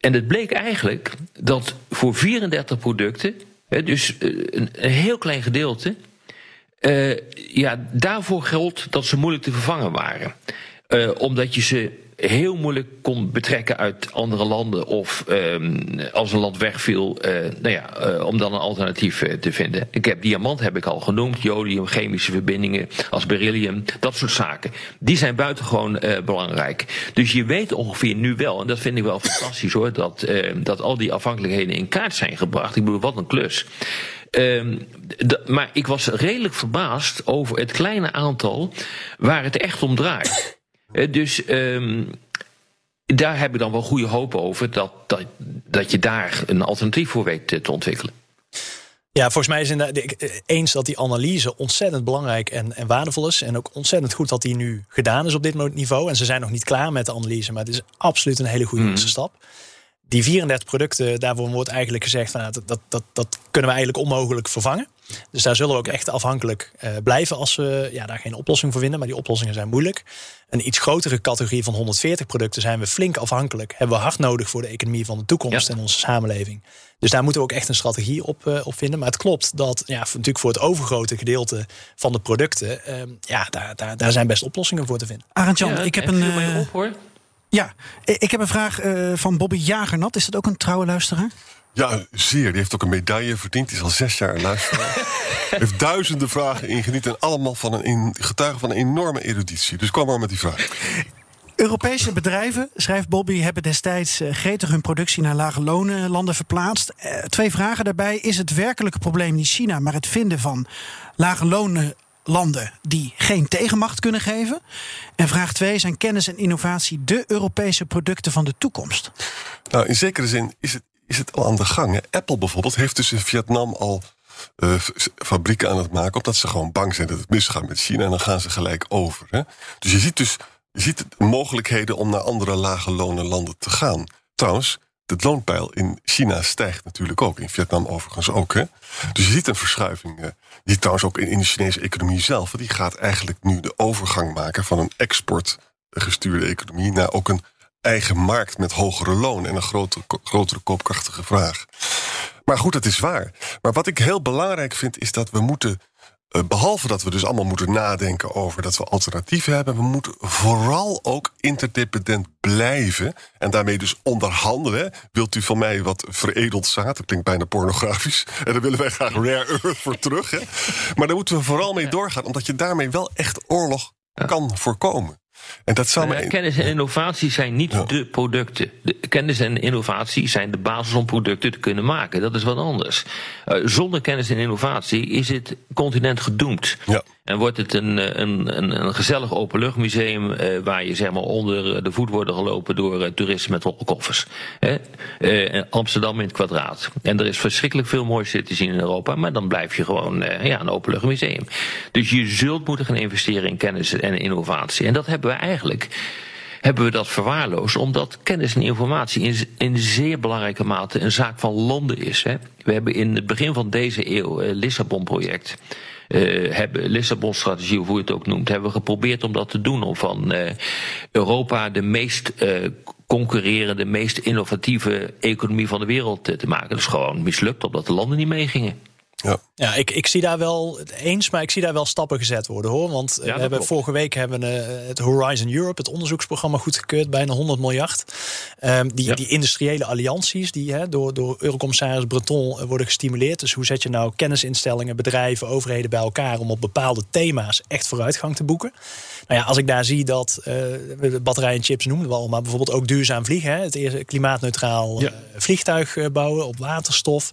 Speaker 3: En het bleek eigenlijk dat voor 34 producten, hè, dus eh, een, een heel klein gedeelte, ja, daarvoor geldt dat ze moeilijk te vervangen waren. Omdat je ze heel moeilijk kon betrekken uit andere landen. Of ehm, als een land wegviel, eh, nou ja, eh, om dan een alternatief eh, te vinden. Ik heb diamant heb ik al genoemd, jodium, chemische verbindingen als beryllium, dat soort zaken. Die zijn buitengewoon belangrijk. Dus je weet ongeveer nu wel, en dat vind ik wel fantastisch hoor, dat, eh, dat al die afhankelijkheden in kaart zijn gebracht. Ik bedoel, wat een klus. Ehm, d- maar ik was redelijk verbaasd over het kleine aantal waar het echt om draait. Eh, dus ehm, daar heb ik dan wel goede hoop over dat, dat, dat je daar een alternatief voor weet eh, te ontwikkelen.
Speaker 2: Ja, volgens mij is inderdaad ik- eh, eens dat die analyse ontzettend belangrijk en, en waardevol is. En ook ontzettend goed dat die nu gedaan is op dit niveau. En ze zijn nog niet klaar met de analyse, maar het is absoluut een hele goede
Speaker 3: Mhm.
Speaker 2: eerste stap. Die 34 producten, daarvoor wordt eigenlijk gezegd van nou, dat, dat, dat, dat kunnen we eigenlijk onmogelijk vervangen. Dus daar zullen we ook echt afhankelijk eh, blijven als we ja, daar geen oplossing voor vinden. Maar die oplossingen zijn moeilijk. Een iets grotere categorie van 140 producten zijn we flink afhankelijk. Hebben we hard nodig voor de economie van de toekomst
Speaker 3: Ja.
Speaker 2: en onze samenleving. Dus daar moeten we ook echt een strategie op, eh, op vinden. Maar het klopt dat ja, voor- natuurlijk voor het overgrote gedeelte van de producten, eh, ja, daar, daar, daar zijn best oplossingen voor te vinden.
Speaker 1: Arend Jan,
Speaker 3: Ja,
Speaker 1: ik heb een... eh,
Speaker 3: op, hoor.
Speaker 1: ja, ik heb een vraag eh, van Bobby Jagernat. Is dat ook een trouwe luisteraar?
Speaker 4: Ja, zeer. Die heeft ook een medaille verdiend. Die is al zes jaar een luisteraar. heeft duizenden vragen ingediend. En allemaal van een in- getuigen van een enorme eruditie. Dus kwam maar met die vraag.
Speaker 1: Europese bedrijven, schrijft Bobby, hebben destijds eh, gretig hun productie naar lage lonenlanden verplaatst. Eh, twee vragen daarbij. Is het werkelijke probleem niet China, maar het vinden van lage lonenlanden die geen tegenmacht kunnen geven? En vraag twee, zijn kennis en innovatie de Europese producten van de toekomst?
Speaker 4: Nou, in zekere zin is het, is het al aan de gang. Apple bijvoorbeeld heeft dus in Vietnam al eh, fabrieken aan het maken... omdat ze gewoon bang zijn dat het misgaat met China... en dan gaan ze gelijk over. Hè. Dus je ziet dus je ziet mogelijkheden om naar andere lage lonen landen te gaan. Trouwens, het loonpeil in China stijgt natuurlijk ook. In Vietnam overigens ook. Hè. Dus je ziet een verschuiving. eh, die trouwens ook in de Chinese economie zelf... die gaat eigenlijk nu de overgang maken van een exportgestuurde economie... naar ook een eigen markt met hogere loon en een grotere, grotere koopkrachtige vraag. Maar goed, dat is waar. Maar wat ik heel belangrijk vind, is dat we moeten. eh, behalve dat we dus allemaal moeten nadenken over dat we alternatieven hebben, we moeten vooral ook interdependent blijven. En daarmee dus onderhandelen. Wilt u van mij wat veredeld zaad? Dat klinkt bijna pornografisch. En daar willen wij graag rare earth voor terug. Hè. Maar daar moeten we vooral mee doorgaan, omdat je daarmee wel echt oorlog kan voorkomen. En dat
Speaker 3: Maar ja, kennis en innovatie zijn niet
Speaker 4: Ja.
Speaker 3: de producten. De kennis en innovatie zijn de basis om producten te kunnen maken. Dat is wat anders. Eh, zonder kennis en innovatie is het continent gedoemd.
Speaker 4: Ja.
Speaker 3: En wordt het een, eh, een, een, een gezellig openluchtmuseum eh, waar je zeg maar onder de voet wordt gelopen door eh, toeristen met rolkoffers. Eh, Amsterdam in het kwadraat. En er is verschrikkelijk veel moois te zien in Europa, maar dan blijf je gewoon eh, ja, een openluchtmuseum. Dus je zult moeten gaan investeren in kennis en innovatie. En dat hebben we eigenlijk hebben we dat verwaarloosd. Omdat kennis en informatie in, in zeer belangrijke mate een zaak van landen is. Hè. We hebben in het begin van deze eeuw het Lissabon-project. eh, Lissabon-strategie, of hoe je het ook noemt, hebben we geprobeerd om dat te doen. Om van eh, Europa de meest eh, concurrerende, meest innovatieve economie van de wereld eh, te maken. Dat is gewoon mislukt, omdat de landen niet meegingen.
Speaker 4: Ja.
Speaker 2: Ja, ik, ik zie daar wel eens, maar ik zie daar wel stappen gezet worden hoor. Want eh, we hebben
Speaker 3: klopt.
Speaker 2: vorige week hebben we eh, het Horizon Europe, het onderzoeksprogramma, goedgekeurd, bijna 100 miljard. Ehm, die,
Speaker 3: Ja.
Speaker 2: die industriële allianties die hè, door, door Eurocommissaris Breton eh, worden gestimuleerd. Dus hoe zet je nou kennisinstellingen, bedrijven, overheden bij elkaar om op bepaalde thema's echt vooruitgang te boeken? Nou ja, als ik daar zie dat uh, batterijen en chips noemen we al, maar bijvoorbeeld ook duurzaam vliegen. Hè, het eerste klimaatneutraal ja. vliegtuig bouwen op waterstof.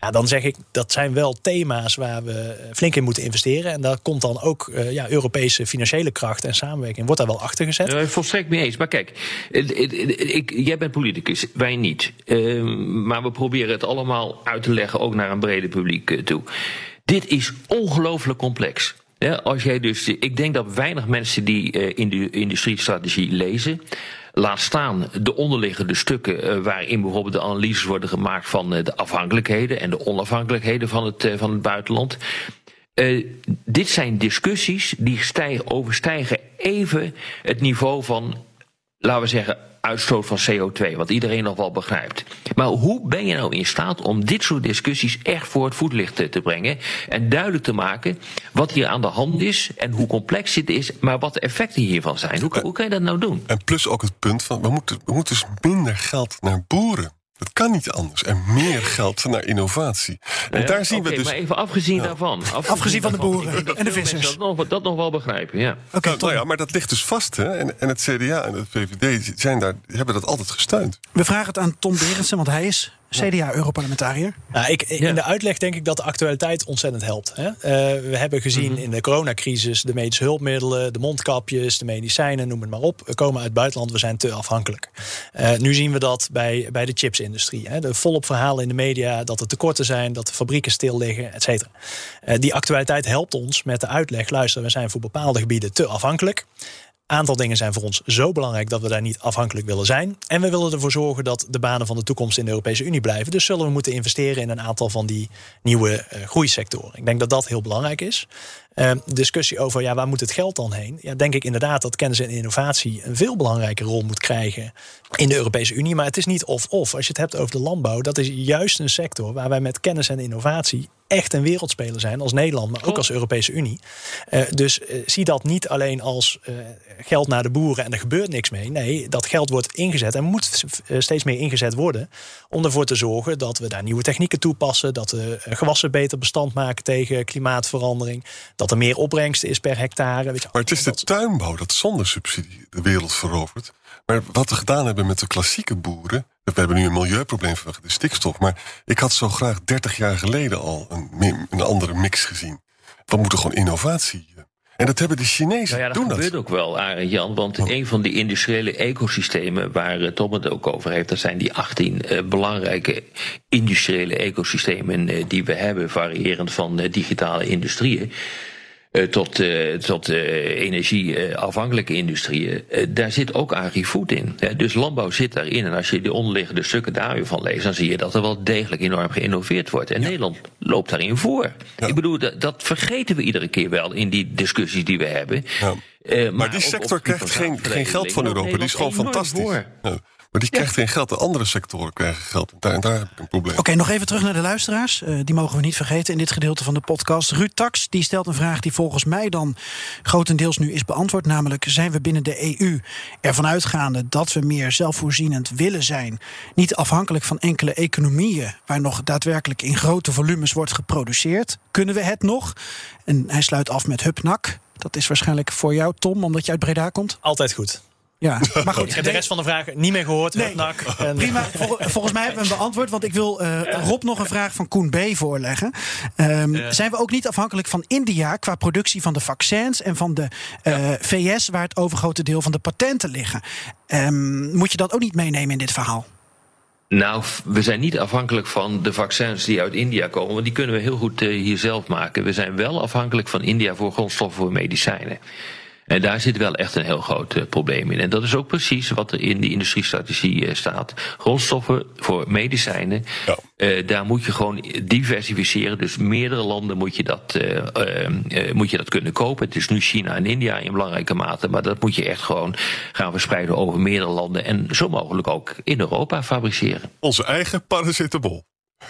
Speaker 2: Ja, dan zeg ik dat zijn wel thema's waar we flink in moeten investeren. En daar komt dan ook ja, Europese financiële kracht en samenwerking. Wordt daar wel achter gezet?
Speaker 3: Uh, volstrekt mee eens. Maar kijk, ik, jij bent politicus, wij niet. Ehm, maar we proberen het allemaal uit te leggen, ook naar een brede publiek toe. Dit is ongelooflijk complex. Als jij dus, ik denk dat weinig mensen die uh, in de industriestrategie lezen. Laat staan de onderliggende stukken uh, waarin bijvoorbeeld de analyses worden gemaakt van uh, de afhankelijkheden en de onafhankelijkheden van het, van het buitenland. dit zijn discussies die stijgen, overstijgen even het niveau van, laten we zeggen, uitstoot van CO2, wat iedereen nog wel begrijpt. Maar hoe ben je nou in staat om dit soort discussies echt voor het voetlicht te brengen en duidelijk te maken wat hier aan de hand is en hoe complex dit is, maar wat de effecten hiervan zijn? Hoe, hoe kan je dat nou doen?
Speaker 4: En plus ook het punt van we moeten, we moeten dus minder geld naar boeren. Het kan niet anders. En meer geld naar innovatie. En daar zien we dus.
Speaker 3: Maar even afgezien daarvan.
Speaker 1: Afgezien, van de boeren en de vissers.
Speaker 3: Dat nog, dat nog wel begrijpen, ja.
Speaker 4: Oké, nou, nou, ja, maar dat ligt dus vast. Hè? En, en het CDA en het VVD zijn daar, hebben dat altijd gesteund.
Speaker 1: We vragen het aan Tom Berendsen, want hij is CDA-Europarlementariër?
Speaker 2: Nou, ik, in de uitleg denk ik dat de actualiteit ontzettend helpt. Hè? Uh, we hebben gezien mhm. in de coronacrisis de medische hulpmiddelen, de mondkapjes, de medicijnen, noem het maar op. We komen uit het buitenland, we zijn te afhankelijk. Uh, nu zien we dat bij, bij de chipsindustrie. Hè? De volop verhalen in de media dat er tekorten zijn, dat de fabrieken stil liggen, et cetera. Uh, die actualiteit helpt ons met de uitleg. Luister, we zijn voor bepaalde gebieden te afhankelijk aantal dingen zijn voor ons zo belangrijk dat we daar niet afhankelijk willen zijn. En we willen ervoor zorgen dat de banen van de toekomst in de Europese Unie blijven. Dus zullen we moeten investeren in een aantal van die nieuwe uh, groeisectoren. Ik denk dat dat heel belangrijk is. Uh, discussie over ja, waar moet het geld dan heen? Ja, denk ik inderdaad dat kennis en innovatie een veel belangrijke rol moet krijgen in de Europese Unie. Maar het is niet of-of. Als je het hebt over de landbouw, dat is juist een sector waar wij met kennis en innovatie echt een wereldspeler zijn als Nederland, maar ook als Europese Unie. Uh, dus uh, zie dat niet alleen als uh, geld naar de boeren en er gebeurt niks mee. Nee, dat geld wordt ingezet en moet steeds meer ingezet worden om ervoor te zorgen dat we daar nieuwe technieken toepassen, dat we gewassen beter bestand maken tegen klimaatverandering, dat er meer opbrengst is per hectare. Weet je,
Speaker 4: maar het is de tuinbouw dat zonder subsidie de wereld verovert. Maar wat we gedaan hebben met de klassieke boeren. We hebben nu een milieuprobleem vanwege de stikstof. Maar ik had zo graag 30 jaar geleden al een, een andere mix gezien. We moeten gewoon innovatie. Eh, en dat hebben de Chinezen.
Speaker 3: Nou ja, dat
Speaker 4: doen
Speaker 3: gebeurt ook wel, Arend Jan. Want oh. een van die industriële ecosystemen waar uh, Tom het ook over heeft, dat zijn die 18 uh, eh, belangrijke industriële ecosystemen uh, die we hebben, variërend van digitale industrieën. Eh, tot, uh, tot uh, energieafhankelijke industrieën. daar zit ook agri-food in. dus landbouw zit daarin. En als je de onderliggende stukken daarvan leest, dan zie je dat er wel degelijk enorm geïnnoveerd wordt. En Nederland loopt daarin voor. Ik bedoel, dat, dat, vergeten we iedere keer wel in die discussies die we hebben.
Speaker 4: Ja. maar, maar, die sector krijgt geen, geen geld van Europa. Die is gewoon fantastisch. Maar die krijgt geen geld. De andere sectoren krijgen geld. En daar, daar heb ik een probleem.
Speaker 1: Oké, nog even terug naar de luisteraars. Uh, die mogen we niet vergeten in dit gedeelte van de podcast. Ruud Tax die stelt een vraag die volgens mij dan grotendeels nu is beantwoord. Namelijk, zijn we binnen de EU ervan uitgaande dat we meer zelfvoorzienend willen zijn? Niet afhankelijk van enkele economieën waar nog daadwerkelijk in grote volumes wordt geproduceerd. Kunnen we het nog? En hij sluit af met Hupnak. Dat is waarschijnlijk voor jou, Tom, omdat je uit Breda komt.
Speaker 2: Altijd goed.
Speaker 1: Ja, maar goed.
Speaker 2: Ik heb de rest van de vragen niet meer gehoord. Nee,
Speaker 1: en... Prima, volgens mij hebben we hem beantwoord. Want ik wil uh, Rob nog een vraag van Koen B. voorleggen. Um, Zijn we ook niet afhankelijk van India qua productie van de vaccins en van de uh, ja. VS, waar het overgrote deel van de patenten liggen? Um, moet je dat ook niet meenemen in dit verhaal?
Speaker 3: Nou, we zijn niet afhankelijk van de vaccins die uit India komen, want die kunnen we heel goed uh, hier zelf maken. We zijn wel afhankelijk van India voor grondstoffen voor medicijnen. En daar zit wel echt een heel groot uh, probleem in. En dat is ook precies wat er in die industriestrategie uh, staat. Grondstoffen voor medicijnen, ja. uh, daar moet je gewoon diversificeren. Dus meerdere landen moet je, dat, moet je dat kunnen kopen. Het is nu China en India in belangrijke mate, maar dat moet je echt gewoon gaan verspreiden over meerdere landen. En zo mogelijk ook in Europa fabriceren.
Speaker 4: Onze eigen paracetamol.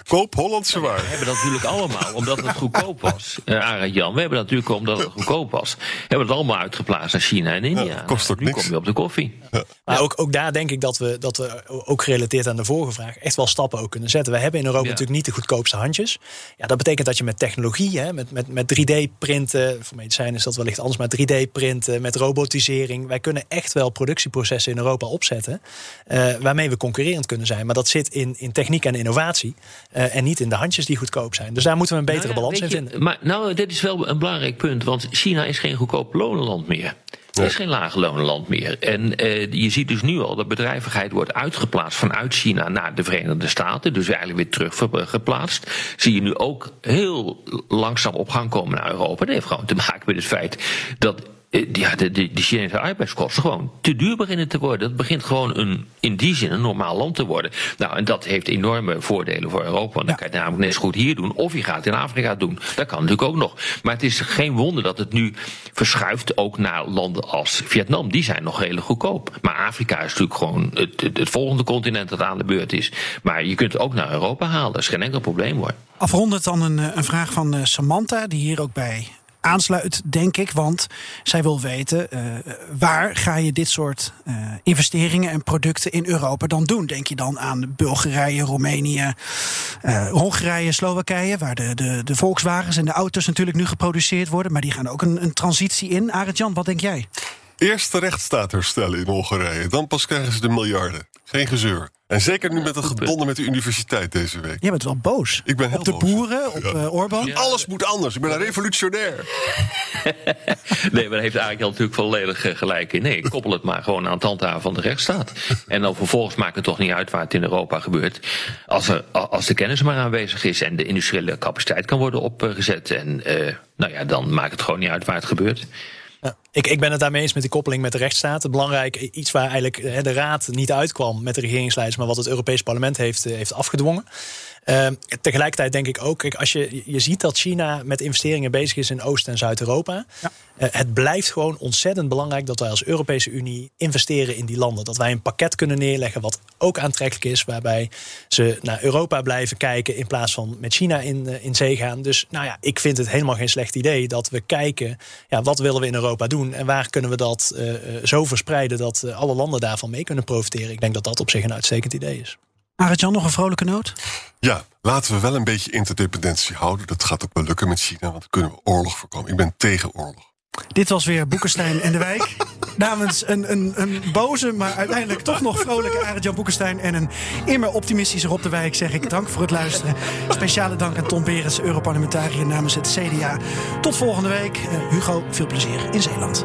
Speaker 4: Koop Hollandse waar.
Speaker 3: We hebben dat natuurlijk allemaal, omdat het goedkoop was. Uh, Arend Jan, we hebben dat natuurlijk omdat het goedkoop was. We hebben het allemaal uitgeplaatst naar China en India.
Speaker 4: Ja, kost ook
Speaker 3: nu
Speaker 4: niks.
Speaker 3: kom je op de koffie.
Speaker 4: Ja.
Speaker 2: Maar ook, ook daar denk ik dat we, dat we, ook gerelateerd aan de vorige vraag, echt wel stappen ook kunnen zetten. We hebben in Europa
Speaker 3: Ja.
Speaker 2: natuurlijk niet de goedkoopste handjes. Ja, dat betekent dat je met technologie, hè, met, met, met 3D-printen, voor medicijnen is dat wellicht anders, maar 3D-printen, met robotisering, wij kunnen echt wel productieprocessen in Europa opzetten, eh, waarmee we concurrerend kunnen zijn. Maar dat zit in, in techniek en innovatie eh, en niet in de handjes die goedkoop zijn. Dus daar moeten we een betere
Speaker 3: Nou ja,
Speaker 2: balans in
Speaker 3: je,
Speaker 2: vinden.
Speaker 3: Maar nou, dit is wel een belangrijk punt, want China is geen goedkoop lonenland meer. Het is geen lage lonenland meer. En eh, je ziet dus nu al dat bedrijvigheid wordt uitgeplaatst vanuit China naar de Verenigde Staten. Dus eigenlijk weer teruggeplaatst. Zie je nu ook heel langzaam op gang komen naar Europa. Dat heeft gewoon te maken met het feit dat eh, ja, de, de, de Chinese arbeidskosten gewoon te duur beginnen te worden. Het begint gewoon een, in die zin een normaal land te worden. Nou, en dat heeft enorme voordelen voor Europa. Want dan kan je het namelijk net zo goed hier doen. Of je gaat het in Afrika doen. Dat kan natuurlijk ook nog. Maar het is geen wonder dat het nu verschuift ook naar landen als Vietnam. Die zijn nog redelijk goedkoop. Maar Afrika is natuurlijk gewoon het, het, het volgende continent dat aan de beurt is. Maar je kunt het ook naar Europa halen. Dat is geen enkel probleem hoor.
Speaker 1: Afrondend dan een, eh, een vraag van eh, Samantha, die hier ook bij aansluit, denk ik. Want zij wil weten, eh, waar ga je dit soort eh, investeringen en producten in Europa dan doen? Denk je dan aan Bulgarije, Roemenië, eh, Hongarije, Slowakije... waar de, de, de Volkswagens en de auto's natuurlijk nu geproduceerd worden... maar die gaan ook een, een transitie in. Arend-Jan, wat denk jij?
Speaker 4: Eerst de rechtsstaat herstellen in Hongarije. Dan pas krijgen ze de miljarden. Geen gezeur. En zeker nu met het gedonder met de universiteit deze week.
Speaker 1: Jij bent wel boos.
Speaker 4: Ik ben heel
Speaker 1: op de
Speaker 4: boos.
Speaker 1: boeren, op eh, Orbán.
Speaker 4: Alles moet anders. Ik ben een revolutionair.
Speaker 3: Nee, maar daar heeft eigenlijk al natuurlijk volledig gelijk in. Nee, koppel het maar gewoon aan het handhaven van de rechtsstaat. En dan vervolgens maakt het toch niet uit waar het in Europa gebeurt. Als, er, als de kennis maar aanwezig is en de industriële capaciteit kan worden opgezet. En eh, nou ja, dan maakt het gewoon niet uit waar het gebeurt.
Speaker 2: Ik, ik ben het daarmee eens met die koppeling met de rechtsstaat. Belangrijk, iets waar eigenlijk de Raad niet uitkwam met de regeringsleiders, maar wat het Europees Parlement heeft, eh, heeft afgedwongen. Uh, tegelijkertijd denk ik ook, kijk, als je, je ziet dat China met investeringen bezig is in Oost- en Zuid-Europa.
Speaker 1: Ja.
Speaker 2: Uh, het blijft gewoon ontzettend belangrijk dat wij als Europese Unie investeren in die landen. Dat wij een pakket kunnen neerleggen wat ook aantrekkelijk is, waarbij ze naar Europa blijven kijken in plaats van met China in, uh, in zee gaan. Dus nou ja, ik vind het helemaal geen slecht idee dat we kijken, ja, wat willen we in Europa doen en waar kunnen we dat uh, zo verspreiden dat alle landen daarvan mee kunnen profiteren. Ik denk dat dat op zich een uitstekend idee is.
Speaker 1: Arend-Jan, nog een vrolijke noot?
Speaker 4: Ja, laten we wel een beetje interdependentie houden. Dat gaat ook wel lukken met China, want dan kunnen we oorlog voorkomen. Ik ben tegen oorlog.
Speaker 1: Dit was weer Boekenstein en de Wijk. Namens een, een, een boze, maar uiteindelijk toch nog vrolijke Arend-Jan Boekenstein... en een immer optimistische Rob de Wijk zeg ik dank voor het luisteren. Speciale dank aan Tom Berens, Europarlementariër namens het CDA. Tot volgende week. Uh, Hugo, veel plezier in Zeeland.